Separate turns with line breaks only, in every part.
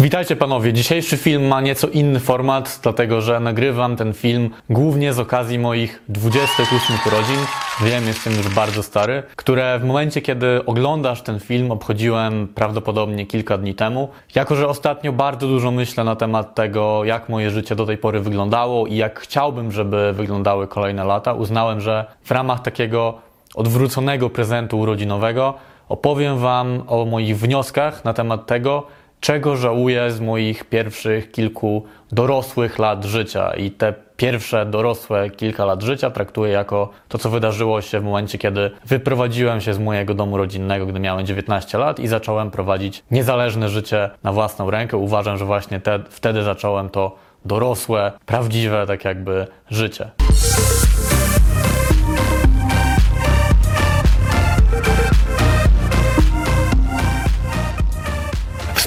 Witajcie panowie. Dzisiejszy film ma nieco inny format, dlatego że nagrywam ten film głównie z okazji moich 28 urodzin. Wiem, jestem już bardzo stary, które w momencie, kiedy oglądasz ten film, obchodziłem prawdopodobnie kilka dni temu. Jako, że ostatnio bardzo dużo myślę na temat tego, jak moje życie do tej pory wyglądało i jak chciałbym, żeby wyglądały kolejne lata, uznałem, że w ramach takiego odwróconego prezentu urodzinowego opowiem Wam o moich wnioskach na temat tego, czego żałuję z moich pierwszych kilku dorosłych lat życia. I te pierwsze dorosłe kilka lat życia traktuję jako to, co wydarzyło się w momencie, kiedy wyprowadziłem się z mojego domu rodzinnego, gdy miałem 19 lat i zacząłem prowadzić niezależne życie na własną rękę. Uważam, że właśnie te, wtedy zacząłem to dorosłe, prawdziwe, tak jakby życie.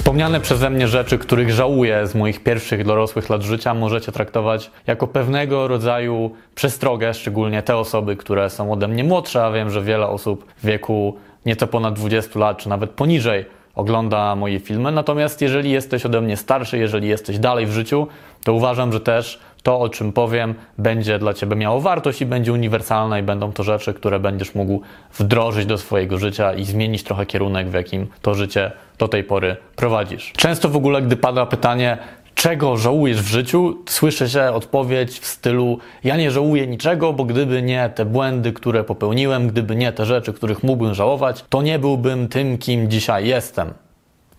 Wspomniane przeze mnie rzeczy, których żałuję z moich pierwszych dorosłych lat życia, możecie traktować jako pewnego rodzaju przestrogę, szczególnie te osoby, które są ode mnie młodsze, a wiem, że wiele osób w wieku nieco ponad 20 lat, czy nawet poniżej, ogląda moje filmy. Natomiast jeżeli jesteś ode mnie starszy, jeżeli jesteś dalej w życiu, to uważam, że też to, o czym powiem, będzie dla Ciebie miało wartość i będzie uniwersalne i będą to rzeczy, które będziesz mógł wdrożyć do swojego życia i zmienić trochę kierunek, w jakim to życie do tej pory prowadzisz. Często w ogóle, gdy pada pytanie, czego żałujesz w życiu, słyszę się odpowiedź w stylu: Ja nie żałuję niczego, bo gdyby nie te błędy, które popełniłem, gdyby nie te rzeczy, których mógłbym żałować, to nie byłbym tym, kim dzisiaj jestem.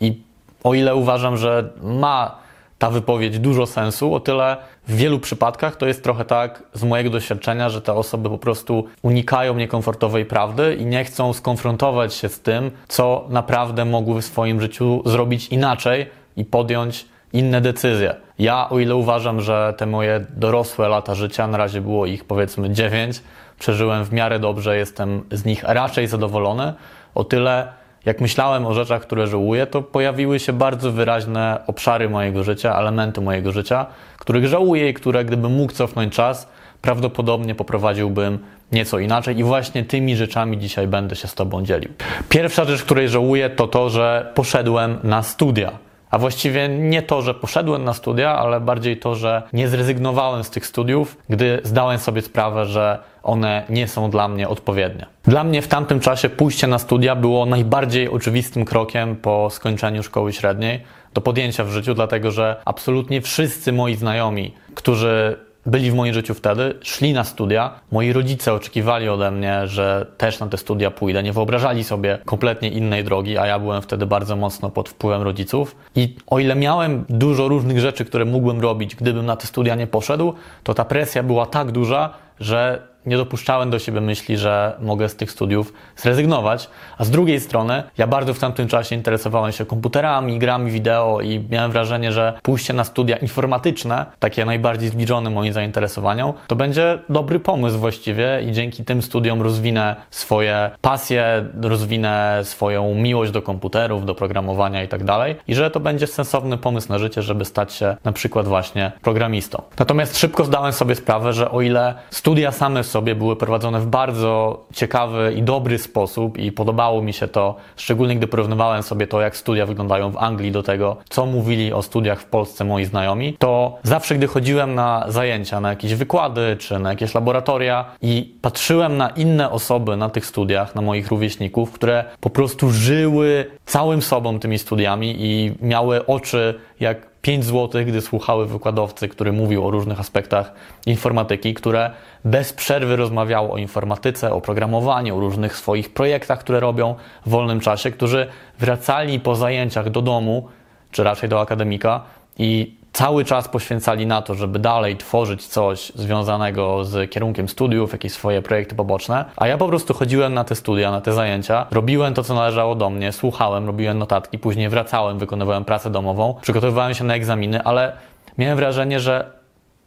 I o ile uważam, że ma ta wypowiedź dużo sensu, o tyle w wielu przypadkach to jest trochę tak z mojego doświadczenia, że te osoby po prostu unikają niekomfortowej prawdy i nie chcą skonfrontować się z tym, co naprawdę mogły w swoim życiu zrobić inaczej i podjąć inne decyzje. Ja, o ile uważam, że te moje dorosłe lata życia, na razie było ich powiedzmy 9, przeżyłem w miarę dobrze, jestem z nich raczej zadowolony, o tyle jak myślałem o rzeczach, które żałuję, to pojawiły się bardzo wyraźne obszary mojego życia, elementy mojego życia, których żałuję i które, gdybym mógł cofnąć czas, prawdopodobnie poprowadziłbym nieco inaczej i właśnie tymi rzeczami dzisiaj będę się z Tobą dzielił. Pierwsza rzecz, której żałuję, to to, że poszedłem na studia. A właściwie nie to, że poszedłem na studia, ale bardziej to, że nie zrezygnowałem z tych studiów, gdy zdałem sobie sprawę, że one nie są dla mnie odpowiednie. Dla mnie w tamtym czasie pójście na studia było najbardziej oczywistym krokiem po skończeniu szkoły średniej do podjęcia w życiu, dlatego że absolutnie wszyscy moi znajomi, którzy byli w moim życiu wtedy, szli na studia. Moi rodzice oczekiwali ode mnie, że też na te studia pójdę. Nie wyobrażali sobie kompletnie innej drogi, a ja byłem wtedy bardzo mocno pod wpływem rodziców. I o ile miałem dużo różnych rzeczy, które mógłbym robić, gdybym na te studia nie poszedł, to ta presja była tak duża, że nie dopuszczałem do siebie myśli, że mogę z tych studiów zrezygnować. A z drugiej strony, ja bardzo w tamtym czasie interesowałem się komputerami, grami wideo i miałem wrażenie, że pójście na studia informatyczne, takie najbardziej zbliżone moim zainteresowaniom, to będzie dobry pomysł właściwie i dzięki tym studiom rozwinę swoje pasje, rozwinę swoją miłość do komputerów, do programowania i tak dalej. I że to będzie sensowny pomysł na życie, żeby stać się na przykład właśnie programistą. Natomiast szybko zdałem sobie sprawę, że o ile studia same sobie były prowadzone w bardzo ciekawy i dobry sposób i podobało mi się to, szczególnie gdy porównywałem sobie to, jak studia wyglądają w Anglii do tego, co mówili o studiach w Polsce moi znajomi, to zawsze gdy chodziłem na zajęcia, na jakieś wykłady czy na jakieś laboratoria i patrzyłem na inne osoby na tych studiach, na moich rówieśników, które po prostu żyły całym sobą tymi studiami i miały oczy jak 5 zł, gdy słuchały wykładowcy, który mówił o różnych aspektach informatyki, które bez przerwy rozmawiało o informatyce, o programowaniu, o różnych swoich projektach, które robią w wolnym czasie, którzy wracali po zajęciach do domu, czy raczej do akademika i cały czas poświęcali na to, żeby dalej tworzyć coś związanego z kierunkiem studiów, jakieś swoje projekty poboczne, a ja po prostu chodziłem na te studia, na te zajęcia, robiłem to, co należało do mnie, słuchałem, robiłem notatki, później wracałem, wykonywałem pracę domową, przygotowywałem się na egzaminy, ale miałem wrażenie, że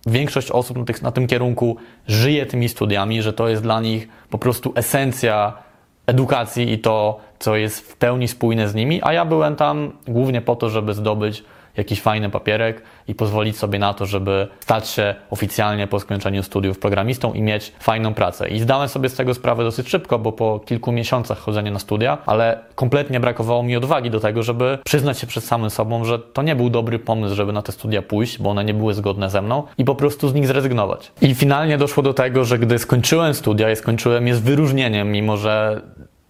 większość osób na, tych, na tym kierunku żyje tymi studiami, że to jest dla nich po prostu esencja edukacji i to, co jest w pełni spójne z nimi, a ja byłem tam głównie po to, żeby zdobyć jakiś fajny papierek i pozwolić sobie na to, żeby stać się oficjalnie po skończeniu studiów programistą i mieć fajną pracę. I zdałem sobie z tego sprawę dosyć szybko, bo po kilku miesiącach chodzenia na studia, ale kompletnie brakowało mi odwagi do tego, żeby przyznać się przed samym sobą, że to nie był dobry pomysł, żeby na te studia pójść, bo one nie były zgodne ze mną i po prostu z nich zrezygnować. I finalnie doszło do tego, że gdy skończyłem studia i skończyłem je z wyróżnieniem, mimo że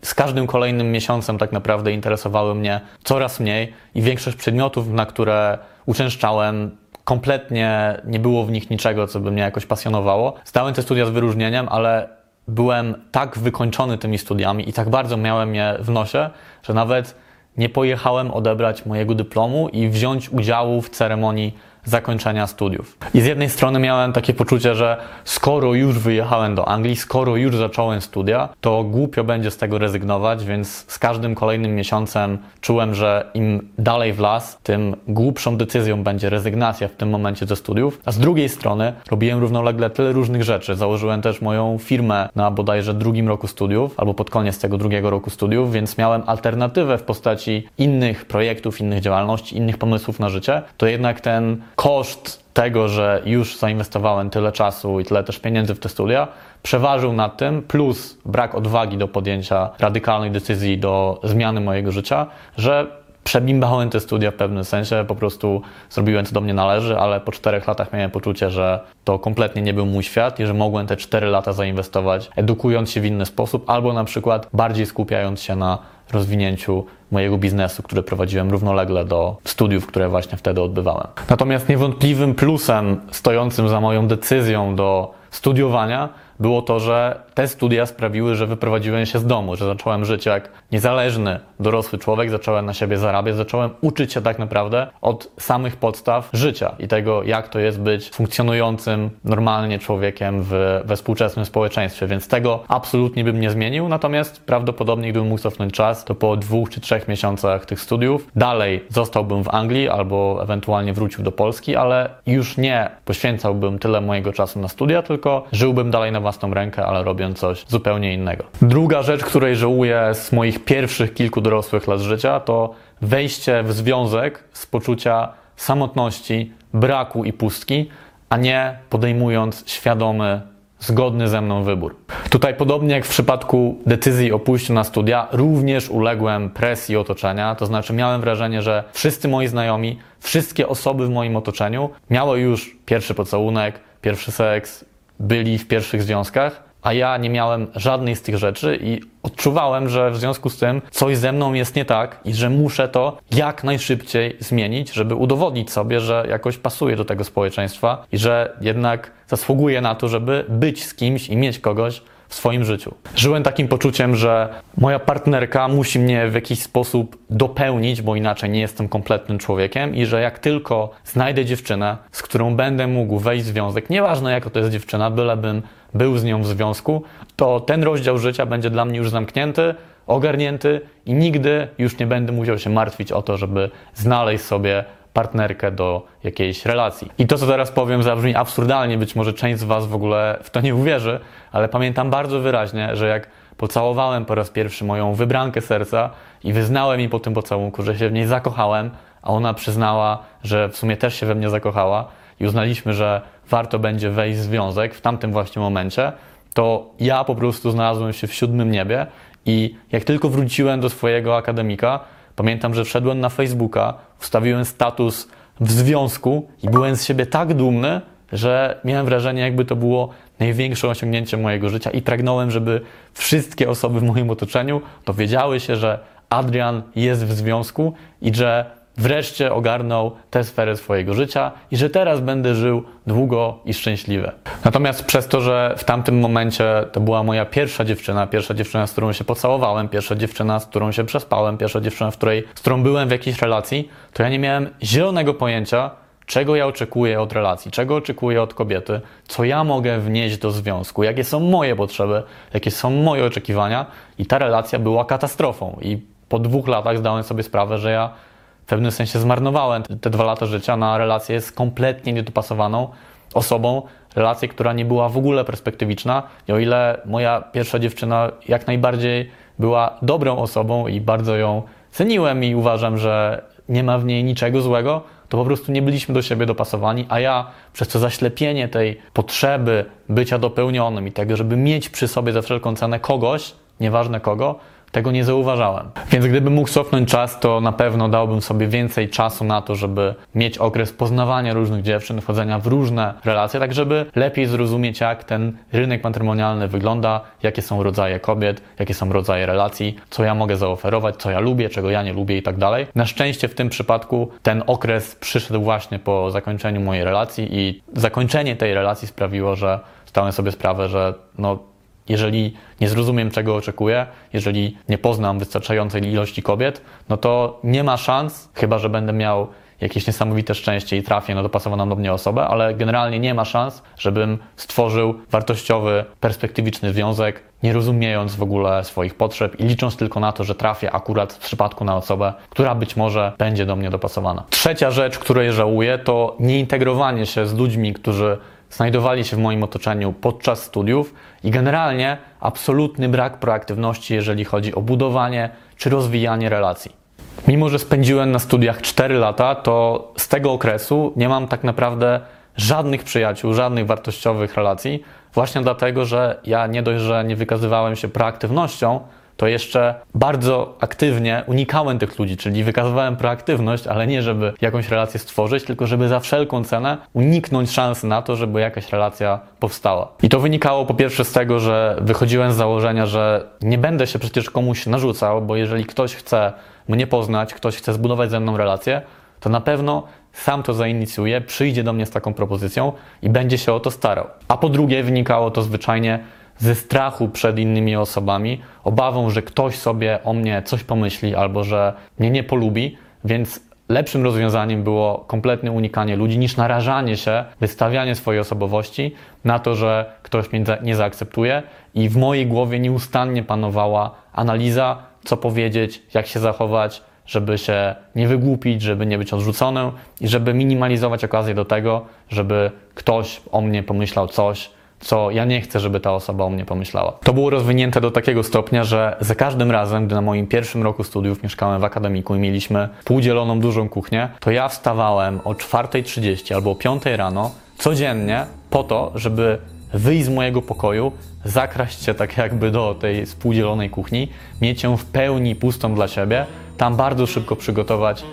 z każdym kolejnym miesiącem tak naprawdę interesowały mnie coraz mniej i większość przedmiotów, na które uczęszczałem, kompletnie nie było w nich niczego, co by mnie jakoś pasjonowało. Zdałem te studia z wyróżnieniem, ale byłem tak wykończony tymi studiami i tak bardzo miałem je w nosie, że nawet nie pojechałem odebrać mojego dyplomu i wziąć udziału w ceremonii zakończenia studiów. I z jednej strony miałem takie poczucie, że skoro już wyjechałem do Anglii, skoro już zacząłem studia, to głupio będzie z tego rezygnować, więc z każdym kolejnym miesiącem czułem, że im dalej w las, tym głupszą decyzją będzie rezygnacja w tym momencie ze studiów. A z drugiej strony robiłem równolegle tyle różnych rzeczy. Założyłem też moją firmę na bodajże drugim roku studiów, albo pod koniec tego drugiego roku studiów, więc miałem alternatywę w postaci innych projektów, innych działalności, innych pomysłów na życie. To jednak ten koszt tego, że już zainwestowałem tyle czasu i tyle też pieniędzy w te studia, przeważył nad tym, plus brak odwagi do podjęcia radykalnej decyzji do zmiany mojego życia, że przebimbałem te studia w pewnym sensie, po prostu zrobiłem co do mnie należy, ale po czterech latach miałem poczucie, że to kompletnie nie był mój świat i że mogłem te cztery lata zainwestować, edukując się w inny sposób, albo na przykład bardziej skupiając się na rozwinięciu mojego biznesu, który prowadziłem równolegle do studiów, które właśnie wtedy odbywałem. Natomiast niewątpliwym plusem stojącym za moją decyzją do studiowania było to, że te studia sprawiły, że wyprowadziłem się z domu, że zacząłem żyć jak niezależny, dorosły człowiek, zacząłem na siebie zarabiać, zacząłem uczyć się tak naprawdę od samych podstaw życia i tego, jak to jest być funkcjonującym normalnie człowiekiem w, we współczesnym społeczeństwie, więc tego absolutnie bym nie zmienił, natomiast prawdopodobnie gdybym mógł cofnąć czas, to po dwóch czy trzech miesiącach tych studiów dalej zostałbym w Anglii albo ewentualnie wrócił do Polski, ale już nie poświęcałbym tyle mojego czasu na studia, tylko żyłbym dalej na własną rękę, ale robiąc coś zupełnie innego. Druga rzecz, której żałuję z moich pierwszych kilku dorosłych lat życia, to wejście w związek z poczucia samotności, braku i pustki, a nie podejmując świadomy, zgodny ze mną wybór. Tutaj, podobnie jak w przypadku decyzji o pójściu na studia, również uległem presji otoczenia, to znaczy miałem wrażenie, że wszyscy moi znajomi, wszystkie osoby w moim otoczeniu miały już pierwszy pocałunek, pierwszy seks, byli w pierwszych związkach, a ja nie miałem żadnej z tych rzeczy i odczuwałem, że w związku z tym coś ze mną jest nie tak i że muszę to jak najszybciej zmienić, żeby udowodnić sobie, że jakoś pasuję do tego społeczeństwa i że jednak zasługuję na to, żeby być z kimś i mieć kogoś, w swoim życiu. Żyłem takim poczuciem, że moja partnerka musi mnie w jakiś sposób dopełnić, bo inaczej nie jestem kompletnym człowiekiem i że jak tylko znajdę dziewczynę, z którą będę mógł wejść w związek, nieważne jaka to jest dziewczyna, bylebym był z nią w związku, to ten rozdział życia będzie dla mnie już zamknięty, ogarnięty i nigdy już nie będę musiał się martwić o to, żeby znaleźć sobie partnerkę do jakiejś relacji. I to, co teraz powiem, zabrzmi absurdalnie, być może część z Was w ogóle w to nie uwierzy, ale pamiętam bardzo wyraźnie, że jak pocałowałem po raz pierwszy moją wybrankę serca i wyznałem jej po tym pocałunku, że się w niej zakochałem, a ona przyznała, że w sumie też się we mnie zakochała i uznaliśmy, że warto będzie wejść w związek w tamtym właśnie momencie, to ja po prostu znalazłem się w siódmym niebie i jak tylko wróciłem do swojego akademika, Pamiętam, że wszedłem na Facebooka, wstawiłem status w związku i byłem z siebie tak dumny, że miałem wrażenie, jakby to było największe osiągnięcie mojego życia. I pragnąłem, żeby wszystkie osoby w moim otoczeniu dowiedziały się, że Adrian jest w związku i że wreszcie ogarnął tę sferę swojego życia i że teraz będę żył długo i szczęśliwie. Natomiast przez to, że w tamtym momencie to była moja pierwsza dziewczyna, pierwsza dziewczyna, z którą się pocałowałem, pierwsza dziewczyna, z którą się przespałem, pierwsza dziewczyna, w której, z którą byłem w jakiejś relacji, to ja nie miałem zielonego pojęcia, czego ja oczekuję od relacji, czego oczekuję od kobiety, co ja mogę wnieść do związku, jakie są moje potrzeby, jakie są moje oczekiwania i ta relacja była katastrofą i po dwóch latach zdałem sobie sprawę, że ja w pewnym sensie zmarnowałem te dwa lata życia na relację z kompletnie niedopasowaną osobą, relację, która nie była w ogóle perspektywiczna. I o ile moja pierwsza dziewczyna jak najbardziej była dobrą osobą i bardzo ją ceniłem i uważam, że nie ma w niej niczego złego, to po prostu nie byliśmy do siebie dopasowani, a ja przez to zaślepienie tej potrzeby bycia dopełnionym i tego, żeby mieć przy sobie za wszelką cenę kogoś, nieważne kogo, tego nie zauważałem. Więc gdybym mógł cofnąć czas, to na pewno dałbym sobie więcej czasu na to, żeby mieć okres poznawania różnych dziewczyn, wchodzenia w różne relacje, tak żeby lepiej zrozumieć, jak ten rynek matrymonialny wygląda, jakie są rodzaje kobiet, jakie są rodzaje relacji, co ja mogę zaoferować, co ja lubię, czego ja nie lubię i tak dalej. Na szczęście w tym przypadku ten okres przyszedł właśnie po zakończeniu mojej relacji i zakończenie tej relacji sprawiło, że zdałem sobie sprawę, że no jeżeli nie zrozumiem, czego oczekuję, jeżeli nie poznam wystarczającej ilości kobiet, no to nie ma szans, chyba że będę miał jakieś niesamowite szczęście i trafię na dopasowaną do mnie osobę, ale generalnie nie ma szans, żebym stworzył wartościowy, perspektywiczny związek, nie rozumiejąc w ogóle swoich potrzeb i licząc tylko na to, że trafię akurat w przypadku na osobę, która być może będzie do mnie dopasowana. Trzecia rzecz, której żałuję, to nieintegrowanie się z ludźmi, którzy znajdowali się w moim otoczeniu podczas studiów i generalnie absolutny brak proaktywności, jeżeli chodzi o budowanie czy rozwijanie relacji. Mimo, że spędziłem na studiach 4 lata, to z tego okresu nie mam tak naprawdę żadnych przyjaciół, żadnych wartościowych relacji, właśnie dlatego, że ja nie dość, że nie wykazywałem się proaktywnością, to jeszcze bardzo aktywnie unikałem tych ludzi, czyli wykazywałem proaktywność, ale nie żeby jakąś relację stworzyć, tylko żeby za wszelką cenę uniknąć szansy na to, żeby jakaś relacja powstała. I to wynikało po pierwsze z tego, że wychodziłem z założenia, że nie będę się przecież komuś narzucał, bo jeżeli ktoś chce mnie poznać, ktoś chce zbudować ze mną relację, to na pewno sam to zainicjuje, przyjdzie do mnie z taką propozycją i będzie się o to starał. A po drugie, wynikało to zwyczajnie ze strachu przed innymi osobami, obawą, że ktoś sobie o mnie coś pomyśli albo że mnie nie polubi, więc lepszym rozwiązaniem było kompletne unikanie ludzi niż narażanie się, wystawianie swojej osobowości na to, że ktoś mnie nie zaakceptuje i w mojej głowie nieustannie panowała analiza, co powiedzieć, jak się zachować, żeby się nie wygłupić, żeby nie być odrzuconym i żeby minimalizować okazję do tego, żeby ktoś o mnie pomyślał coś, co ja nie chcę, żeby ta osoba o mnie pomyślała. To było rozwinięte do takiego stopnia, że za każdym razem, gdy na moim pierwszym roku studiów mieszkałem w akademiku i mieliśmy półdzieloną dużą kuchnię, to ja wstawałem o 4.30 albo o 5 rano codziennie po to, żeby wyjść z mojego pokoju, zakraść się tak jakby do tej współdzielonej kuchni, mieć ją w pełni pustą dla siebie, tam bardzo szybko przygotować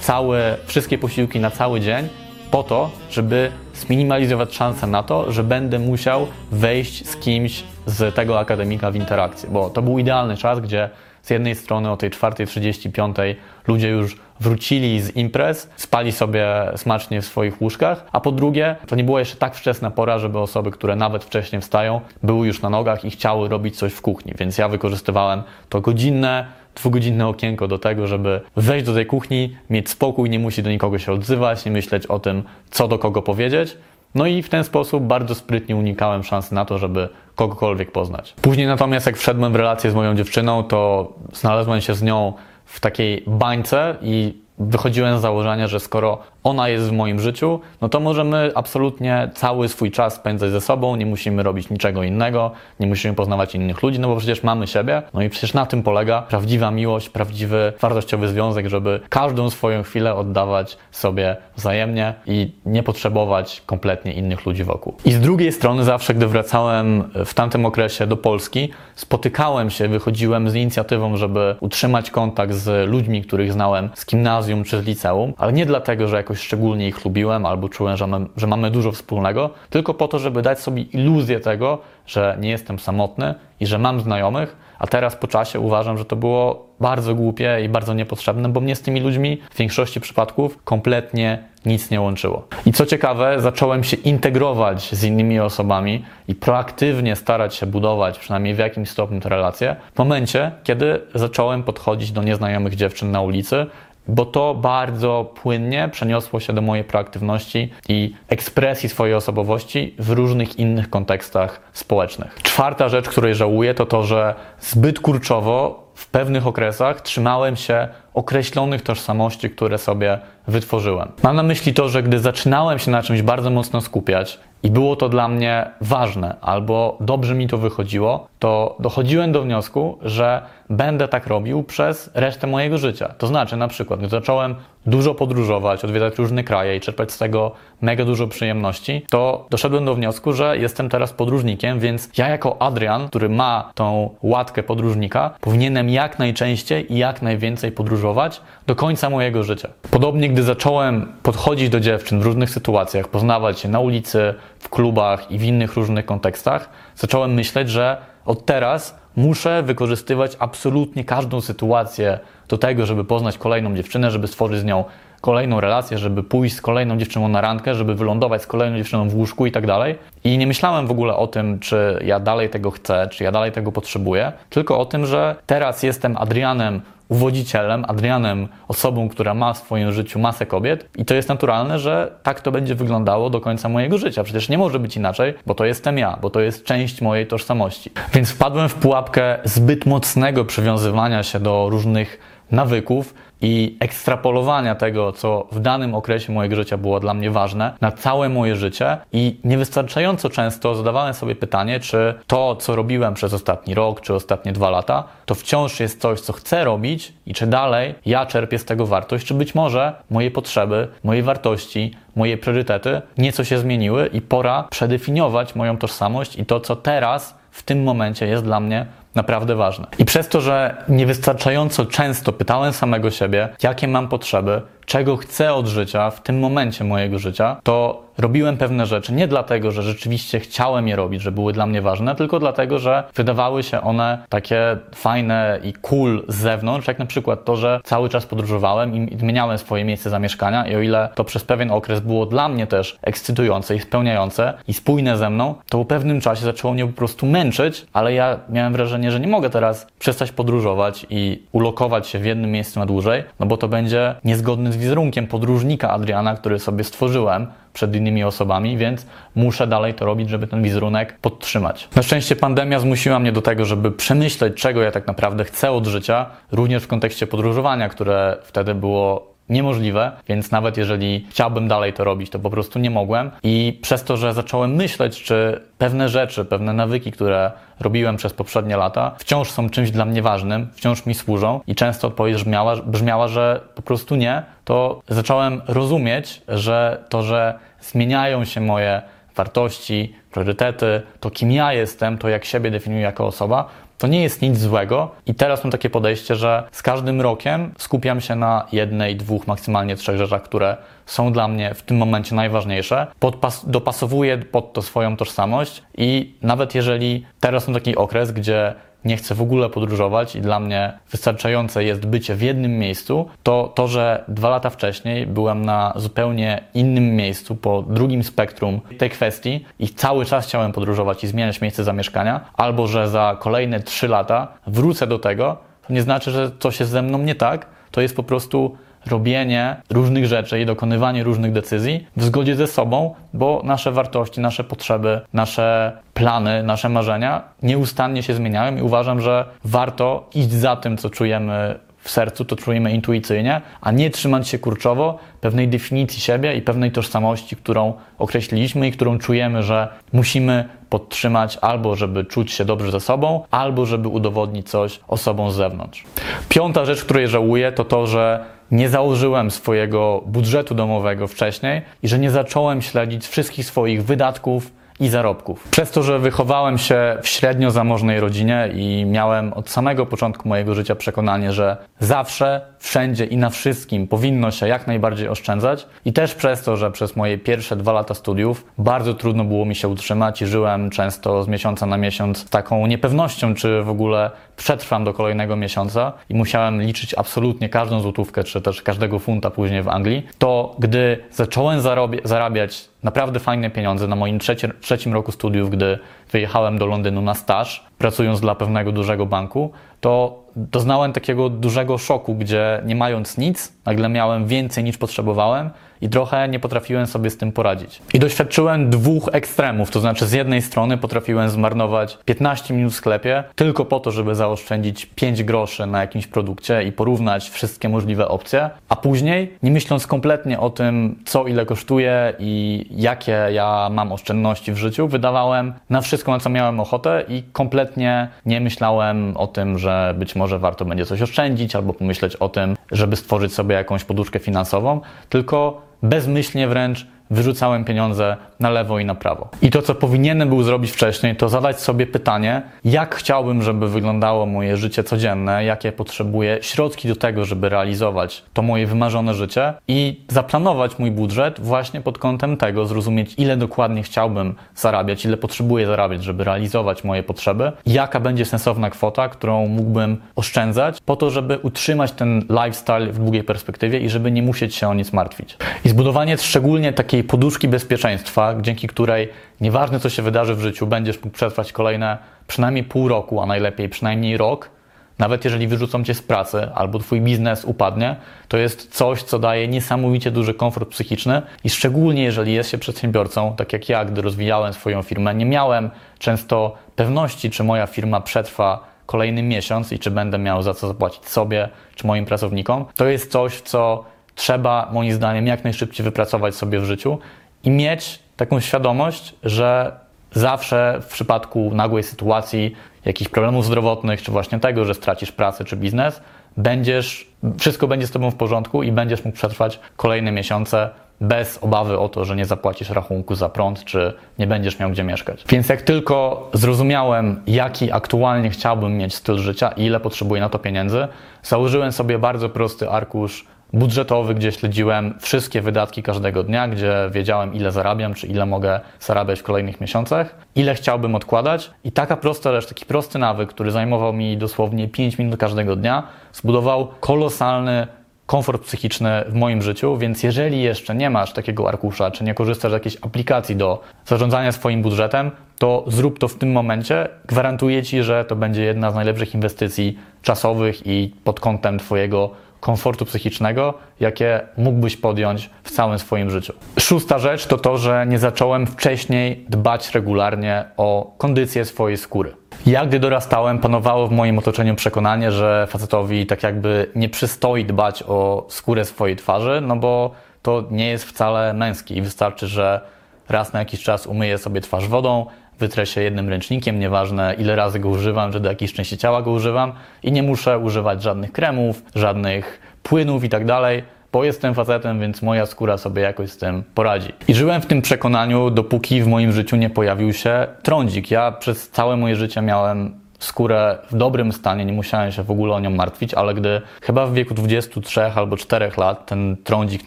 całe, wszystkie posiłki na cały dzień, po to, żeby zminimalizować szansę na to, że będę musiał wejść z kimś z tego akademika w interakcję, bo to był idealny czas, gdzie z jednej strony o tej 4.35 ludzie już wrócili z imprez, spali sobie smacznie w swoich łóżkach, a po drugie, to nie była jeszcze tak wczesna pora, żeby osoby, które nawet wcześniej wstają, były już na nogach i chciały robić coś w kuchni, więc ja wykorzystywałem to godzinne dwugodzinne okienko do tego, żeby wejść do tej kuchni, mieć spokój, nie musi do nikogo się odzywać, nie myśleć o tym, co do kogo powiedzieć. No i w ten sposób bardzo sprytnie unikałem szansy na to, żeby kogokolwiek poznać. Później natomiast jak wszedłem w relację z moją dziewczyną, to znalazłem się z nią w takiej bańce i wychodziłem z założenia, że skoro ona jest w moim życiu, no to możemy absolutnie cały swój czas spędzać ze sobą, nie musimy robić niczego innego, nie musimy poznawać innych ludzi, no bo przecież mamy siebie. No i przecież na tym polega prawdziwa miłość, prawdziwy, wartościowy związek, żeby każdą swoją chwilę oddawać sobie wzajemnie i nie potrzebować kompletnie innych ludzi wokół. I z drugiej strony zawsze, gdy wracałem w tamtym okresie do Polski, spotykałem się, wychodziłem z inicjatywą, żeby utrzymać kontakt z ludźmi, których znałem z gimnazjum czy z liceum, ale nie dlatego, że jakoś jakoś szczególnie ich lubiłem albo czułem, że, mamy, że mamy dużo wspólnego, tylko po to, żeby dać sobie iluzję tego, że nie jestem samotny i że mam znajomych, a teraz po czasie uważam, że to było bardzo głupie i bardzo niepotrzebne, bo mnie z tymi ludźmi w większości przypadków kompletnie nic nie łączyło. I co ciekawe, zacząłem się integrować z innymi osobami i proaktywnie starać się budować przynajmniej w jakimś stopniu te relacje w momencie, kiedy zacząłem podchodzić do nieznajomych dziewczyn na ulicy bo to bardzo płynnie przeniosło się do mojej proaktywności i ekspresji swojej osobowości w różnych innych kontekstach społecznych. Czwarta rzecz, której żałuję, to to, że zbyt kurczowo w pewnych okresach trzymałem się określonych tożsamości, które sobie wytworzyłem. Mam na myśli to, że gdy zaczynałem się na czymś bardzo mocno skupiać i było to dla mnie ważne, albo dobrze mi to wychodziło, to dochodziłem do wniosku, że będę tak robił przez resztę mojego życia. To znaczy, na przykład, gdy zacząłem dużo podróżować, odwiedzać różne kraje i czerpać z tego mega dużo przyjemności, to doszedłem do wniosku, że jestem teraz podróżnikiem, więc ja jako Adrian, który ma tą łatkę podróżnika, powinienem jak najczęściej i jak najwięcej podróżować do końca mojego życia. Podobnie, gdy zacząłem podchodzić do dziewczyn w różnych sytuacjach, poznawać je na ulicy, w klubach i w innych różnych kontekstach, zacząłem myśleć, że od teraz muszę wykorzystywać absolutnie każdą sytuację do tego, żeby poznać kolejną dziewczynę, żeby stworzyć z nią kolejną relację, żeby pójść z kolejną dziewczyną na randkę, żeby wylądować z kolejną dziewczyną w łóżku i tak dalej. I nie myślałem w ogóle o tym, czy ja dalej tego chcę, czy ja dalej tego potrzebuję, tylko o tym, że teraz jestem Adrianem uwodzicielem, Adrianem, osobą, która ma w swoim życiu masę kobiet i to jest naturalne, że tak to będzie wyglądało do końca mojego życia. Przecież nie może być inaczej, bo to jestem ja, bo to jest część mojej tożsamości. Więc wpadłem w pułapkę zbyt mocnego przywiązywania się do różnych nawyków, i ekstrapolowania tego, co w danym okresie mojego życia było dla mnie ważne, na całe moje życie i niewystarczająco często zadawałem sobie pytanie, czy to, co robiłem przez ostatni rok, czy ostatnie dwa lata, to wciąż jest coś, co chcę robić i czy dalej ja czerpię z tego wartość, czy być może moje potrzeby, moje wartości, moje priorytety nieco się zmieniły i pora przedefiniować moją tożsamość i to, co teraz w tym momencie jest dla mnie naprawdę ważne. I przez to, że niewystarczająco często pytałem samego siebie, jakie mam potrzeby, czego chcę od życia w tym momencie mojego życia, to robiłem pewne rzeczy nie dlatego, że rzeczywiście chciałem je robić, że były dla mnie ważne, tylko dlatego, że wydawały się one takie fajne i cool z zewnątrz, jak na przykład to, że cały czas podróżowałem i zmieniałem swoje miejsce zamieszkania i o ile to przez pewien okres było dla mnie też ekscytujące i spełniające i spójne ze mną, to po pewnym czasie zaczęło mnie po prostu męczyć, ale ja miałem wrażenie, że nie mogę teraz przestać podróżować i ulokować się w jednym miejscu na dłużej, no bo to będzie niezgodny z wizerunkiem podróżnika Adriana, który sobie stworzyłem przed innymi osobami, więc muszę dalej to robić, żeby ten wizerunek podtrzymać. Na szczęście pandemia zmusiła mnie do tego, żeby przemyśleć, czego ja tak naprawdę chcę od życia, również w kontekście podróżowania, które wtedy było niemożliwe, więc nawet jeżeli chciałbym dalej to robić, to po prostu nie mogłem. I przez to, że zacząłem myśleć, czy pewne rzeczy, pewne nawyki, które robiłem przez poprzednie lata, wciąż są czymś dla mnie ważnym, wciąż mi służą i często odpowiedź brzmiała, brzmiała że po prostu nie, to zacząłem rozumieć, że to, że zmieniają się moje wartości, priorytety, to kim ja jestem, to jak siebie definiuję jako osoba, to nie jest nic złego i teraz mam takie podejście, że z każdym rokiem skupiam się na jednej, dwóch, maksymalnie trzech rzeczach, które są dla mnie w tym momencie najważniejsze. Podpas dopasowuję pod to swoją tożsamość i nawet jeżeli teraz mam taki okres, gdzie nie chcę w ogóle podróżować i dla mnie wystarczające jest bycie w jednym miejscu, to to, że dwa lata wcześniej byłem na zupełnie innym miejscu, po drugim spektrum tej kwestii i cały czas chciałem podróżować i zmieniać miejsce zamieszkania, albo że za kolejne trzy lata wrócę do tego, to nie znaczy, że coś jest ze mną nie tak, to jest po prostu robienie różnych rzeczy i dokonywanie różnych decyzji w zgodzie ze sobą, bo nasze wartości, nasze potrzeby, nasze plany, nasze marzenia nieustannie się zmieniają i uważam, że warto iść za tym, co czujemy w sercu, to czujemy intuicyjnie, a nie trzymać się kurczowo pewnej definicji siebie i pewnej tożsamości, którą określiliśmy i którą czujemy, że musimy podtrzymać albo żeby czuć się dobrze ze sobą, albo żeby udowodnić coś osobom z zewnątrz. Piąta rzecz, której żałuję, to to, że nie założyłem swojego budżetu domowego wcześniej i że nie zacząłem śledzić wszystkich swoich wydatków i zarobków. Przez to, że wychowałem się w średnio zamożnej rodzinie i miałem od samego początku mojego życia przekonanie, że zawsze, wszędzie i na wszystkim powinno się jak najbardziej oszczędzać i też przez to, że przez moje pierwsze dwa lata studiów bardzo trudno było mi się utrzymać i żyłem często z miesiąca na miesiąc z taką niepewnością, czy w ogóle przetrwam do kolejnego miesiąca i musiałem liczyć absolutnie każdą złotówkę, czy też każdego funta później w Anglii, to gdy zacząłem zarabiać naprawdę fajne pieniądze na moim trzecim, roku studiów, gdy wyjechałem do Londynu na staż, pracując dla pewnego dużego banku, to doznałem takiego dużego szoku, gdzie nie mając nic, nagle miałem więcej niż potrzebowałem i trochę nie potrafiłem sobie z tym poradzić. I doświadczyłem dwóch ekstremów, to znaczy z jednej strony potrafiłem zmarnować 15 minut w sklepie tylko po to, żeby zaoszczędzić 5 groszy na jakimś produkcie i porównać wszystkie możliwe opcje, a później, nie myśląc kompletnie o tym, co ile kosztuje i jakie ja mam oszczędności w życiu, wydawałem na wszystko, na co miałem ochotę i kompletnie nie myślałem o tym, że być może warto będzie coś oszczędzić albo pomyśleć o tym, żeby stworzyć sobie jakąś poduszkę finansową, tylko bezmyślnie wręcz wyrzucałem pieniądze na lewo i na prawo. I to, co powinienem był zrobić wcześniej, to zadać sobie pytanie, jak chciałbym, żeby wyglądało moje życie codzienne, jakie potrzebuję środki do tego, żeby realizować to moje wymarzone życie i zaplanować mój budżet właśnie pod kątem tego, zrozumieć, ile dokładnie chciałbym zarabiać, ile potrzebuję zarabiać, żeby realizować moje potrzeby, jaka będzie sensowna kwota, którą mógłbym oszczędzać, po to, żeby utrzymać ten lifestyle w długiej perspektywie i żeby nie musieć się o nic martwić. I zbudowanie szczególnie takiej poduszki bezpieczeństwa, dzięki której nieważne co się wydarzy w życiu, będziesz mógł przetrwać kolejne przynajmniej pół roku, a najlepiej przynajmniej rok, nawet jeżeli wyrzucą cię z pracy albo twój biznes upadnie, to jest coś, co daje niesamowicie duży komfort psychiczny i szczególnie jeżeli jest się przedsiębiorcą, tak jak ja, gdy rozwijałem swoją firmę, nie miałem często pewności, czy moja firma przetrwa kolejny miesiąc i czy będę miał za co zapłacić sobie czy moim pracownikom. To jest coś, co trzeba moim zdaniem jak najszybciej wypracować sobie w życiu i mieć taką świadomość, że zawsze w przypadku nagłej sytuacji, jakichś problemów zdrowotnych, czy właśnie tego, że stracisz pracę czy biznes, będziesz, wszystko będzie z Tobą w porządku i będziesz mógł przetrwać kolejne miesiące bez obawy o to, że nie zapłacisz rachunku za prąd, czy nie będziesz miał gdzie mieszkać. Więc jak tylko zrozumiałem, jaki aktualnie chciałbym mieć styl życia i ile potrzebuję na to pieniędzy, założyłem sobie bardzo prosty arkusz budżetowy, gdzie śledziłem wszystkie wydatki każdego dnia, gdzie wiedziałem, ile zarabiam, czy ile mogę zarabiać w kolejnych miesiącach, ile chciałbym odkładać. I taka prosta rzecz, taki prosty nawyk, który zajmował mi dosłownie 5 minut każdego dnia, zbudował kolosalny komfort psychiczny w moim życiu, więc jeżeli jeszcze nie masz takiego arkusza, czy nie korzystasz z jakiejś aplikacji do zarządzania swoim budżetem, to zrób to w tym momencie. Gwarantuję Ci, że to będzie jedna z najlepszych inwestycji czasowych i pod kątem Twojego komfortu psychicznego, jakie mógłbyś podjąć w całym swoim życiu. Szósta rzecz to to, że nie zacząłem wcześniej dbać regularnie o kondycję swojej skóry. Ja, gdy dorastałem, panowało w moim otoczeniu przekonanie, że facetowi tak jakby nie przystoi dbać o skórę swojej twarzy, no bo to nie jest wcale męskie i wystarczy, że raz na jakiś czas umyję sobie twarz wodą, wytrę się jednym ręcznikiem, nieważne ile razy go używam, że do jakiejś części ciała go używam i nie muszę używać żadnych kremów, żadnych płynów i tak dalej, bo jestem facetem, więc moja skóra sobie jakoś z tym poradzi. I żyłem w tym przekonaniu, dopóki w moim życiu nie pojawił się trądzik. Ja przez całe moje życie miałem skórę w dobrym stanie, nie musiałem się w ogóle o nią martwić, ale gdy chyba w wieku 23 albo 4 lat ten trądzik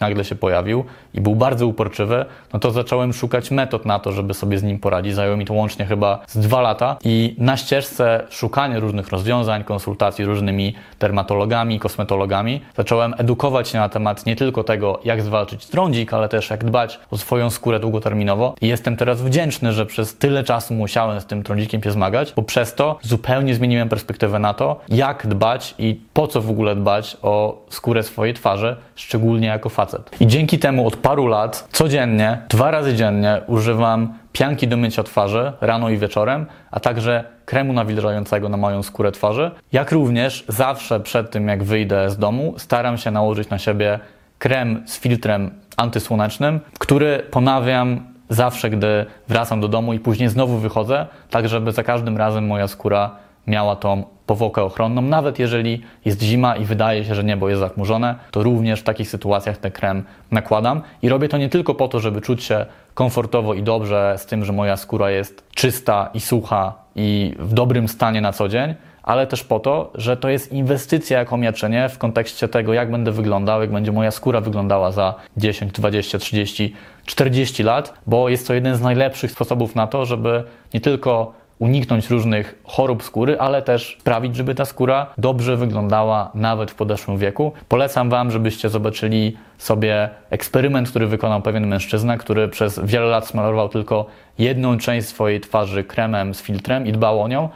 nagle się pojawił i był bardzo uporczywy, no to zacząłem szukać metod na to, żeby sobie z nim poradzić. Zajęło mi to łącznie chyba z dwa lata i na ścieżce szukania różnych rozwiązań, konsultacji z różnymi dermatologami, kosmetologami, zacząłem edukować się na temat nie tylko tego, jak zwalczyć trądzik, ale też jak dbać o swoją skórę długoterminowo i jestem teraz wdzięczny, że przez tyle czasu musiałem z tym trądzikiem się zmagać, bo przez to zupełnie zmieniłem perspektywę na to, jak dbać i po co w ogóle dbać o skórę swojej twarzy, szczególnie jako facet. I dzięki temu od paru lat codziennie, dwa razy dziennie używam pianki do mycia twarzy rano i wieczorem, a także kremu nawilżającego na moją skórę twarzy. Jak również zawsze przed tym, jak wyjdę z domu, staram się nałożyć na siebie krem z filtrem antysłonecznym, który ponawiam zawsze, gdy wracam do domu i później znowu wychodzę, tak żeby za każdym razem moja skóra miała tą powłokę ochronną. Nawet jeżeli jest zima i wydaje się, że niebo jest zachmurzone, to również w takich sytuacjach ten krem nakładam. I robię to nie tylko po to, żeby czuć się komfortowo i dobrze z tym, że moja skóra jest czysta i sucha i w dobrym stanie na co dzień, ale też po to, że to jest inwestycja jaką ja czynię w kontekście tego, jak będę wyglądał, jak będzie moja skóra wyglądała za 10, 20, 30, 40 lat, bo jest to jeden z najlepszych sposobów na to, żeby nie tylko uniknąć różnych chorób skóry, ale też sprawić, żeby ta skóra dobrze wyglądała nawet w podeszłym wieku. Polecam Wam, żebyście zobaczyli sobie eksperyment, który wykonał pewien mężczyzna, który przez wiele lat smarował tylko jedną część swojej twarzy kremem z filtrem i dbał o nią,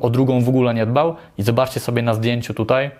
o drugą w ogóle nie dbał. I zobaczcie sobie na zdjęciu tutaj,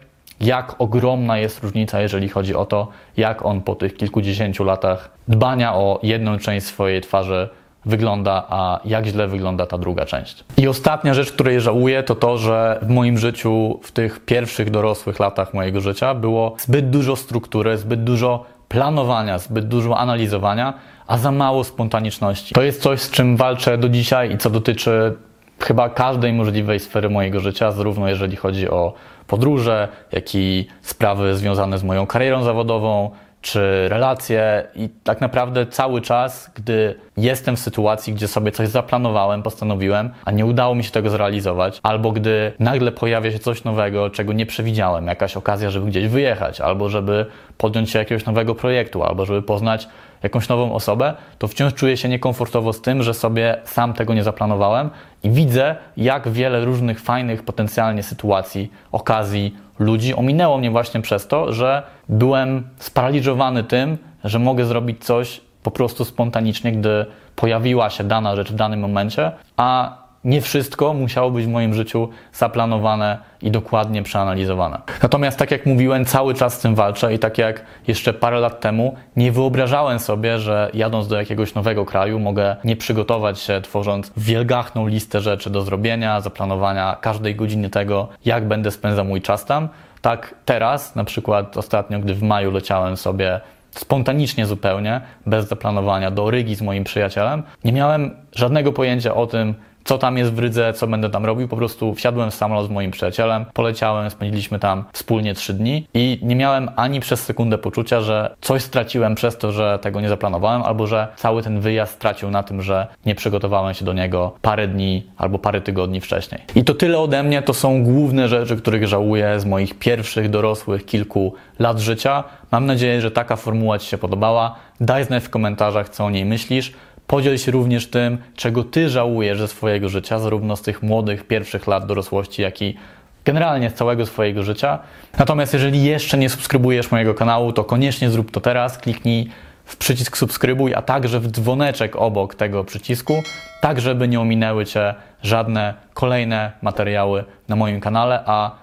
jak ogromna jest różnica, jeżeli chodzi o to, jak on po tych kilkudziesięciu latach dbania o jedną część swojej twarzy wygląda, a jak źle wygląda ta druga część. I ostatnia rzecz, której żałuję, to to, że w moim życiu, w tych pierwszych dorosłych latach mojego życia, było zbyt dużo struktury, zbyt dużo planowania, zbyt dużo analizowania, a za mało spontaniczności. To jest coś, z czym walczę do dzisiaj i co dotyczy chyba każdej możliwej sfery mojego życia, zarówno jeżeli chodzi o podróże, jak i sprawy związane z moją karierą zawodową, czy relacje i tak naprawdę cały czas, gdy jestem w sytuacji, gdzie sobie coś zaplanowałem, postanowiłem, a nie udało mi się tego zrealizować, albo gdy nagle pojawia się coś nowego, czego nie przewidziałem, jakaś okazja, żeby gdzieś wyjechać, albo żeby podjąć się jakiegoś nowego projektu, albo żeby poznać jakąś nową osobę, to wciąż czuję się niekomfortowo z tym, że sobie sam tego nie zaplanowałem i widzę, jak wiele różnych fajnych potencjalnie sytuacji, okazji, ludzi ominęło mnie właśnie przez to, że byłem sparaliżowany tym, że mogę zrobić coś po prostu spontanicznie, gdy pojawiła się dana rzecz w danym momencie, a nie wszystko musiało być w moim życiu zaplanowane i dokładnie przeanalizowane. Natomiast, tak jak mówiłem, cały czas z tym walczę i tak jak jeszcze parę lat temu, nie wyobrażałem sobie, że jadąc do jakiegoś nowego kraju, mogę nie przygotować się, tworząc wielgachną listę rzeczy do zrobienia, zaplanowania każdej godziny tego, jak będę spędzał mój czas tam. Tak teraz, na przykład ostatnio, gdy w maju leciałem sobie spontanicznie zupełnie, bez zaplanowania do Rygi z moim przyjacielem, nie miałem żadnego pojęcia o tym, co tam jest w Rydze, co będę tam robił. Po prostu wsiadłem w samolot z moim przyjacielem, poleciałem, spędziliśmy tam wspólnie trzy dni i nie miałem ani przez sekundę poczucia, że coś straciłem przez to, że tego nie zaplanowałem, albo że cały ten wyjazd stracił na tym, że nie przygotowałem się do niego parę dni albo parę tygodni wcześniej. I to tyle ode mnie, to są główne rzeczy, których żałuję z moich pierwszych dorosłych kilku lat życia. Mam nadzieję, że taka formuła Ci się podobała. Daj znać w komentarzach, co o niej myślisz. Podziel się również tym, czego Ty żałujesz ze swojego życia, zarówno z tych młodych, pierwszych lat dorosłości, jak i generalnie z całego swojego życia. Natomiast jeżeli jeszcze nie subskrybujesz mojego kanału, to koniecznie zrób to teraz. Kliknij w przycisk subskrybuj, a także w dzwoneczek obok tego przycisku, tak żeby nie ominęły Cię żadne kolejne materiały na moim kanale, a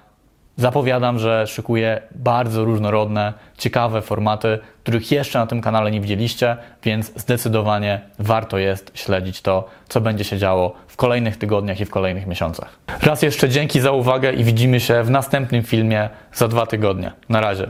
Zapowiadam, że szykuję bardzo różnorodne, ciekawe formaty, których jeszcze na tym kanale nie widzieliście, więc zdecydowanie warto jest śledzić to, co będzie się działo w kolejnych tygodniach i w kolejnych miesiącach. Raz jeszcze dzięki za uwagę i widzimy się w następnym filmie za dwa tygodnie. Na razie.